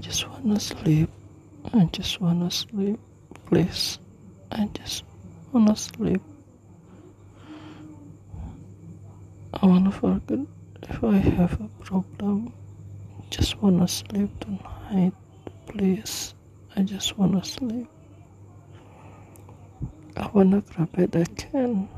I just wanna sleep. I just wanna sleep. Please. I just wanna sleep. I wanna forget if I have a problem. Just wanna sleep tonight. Please. I just wanna sleep. I wanna grab it again.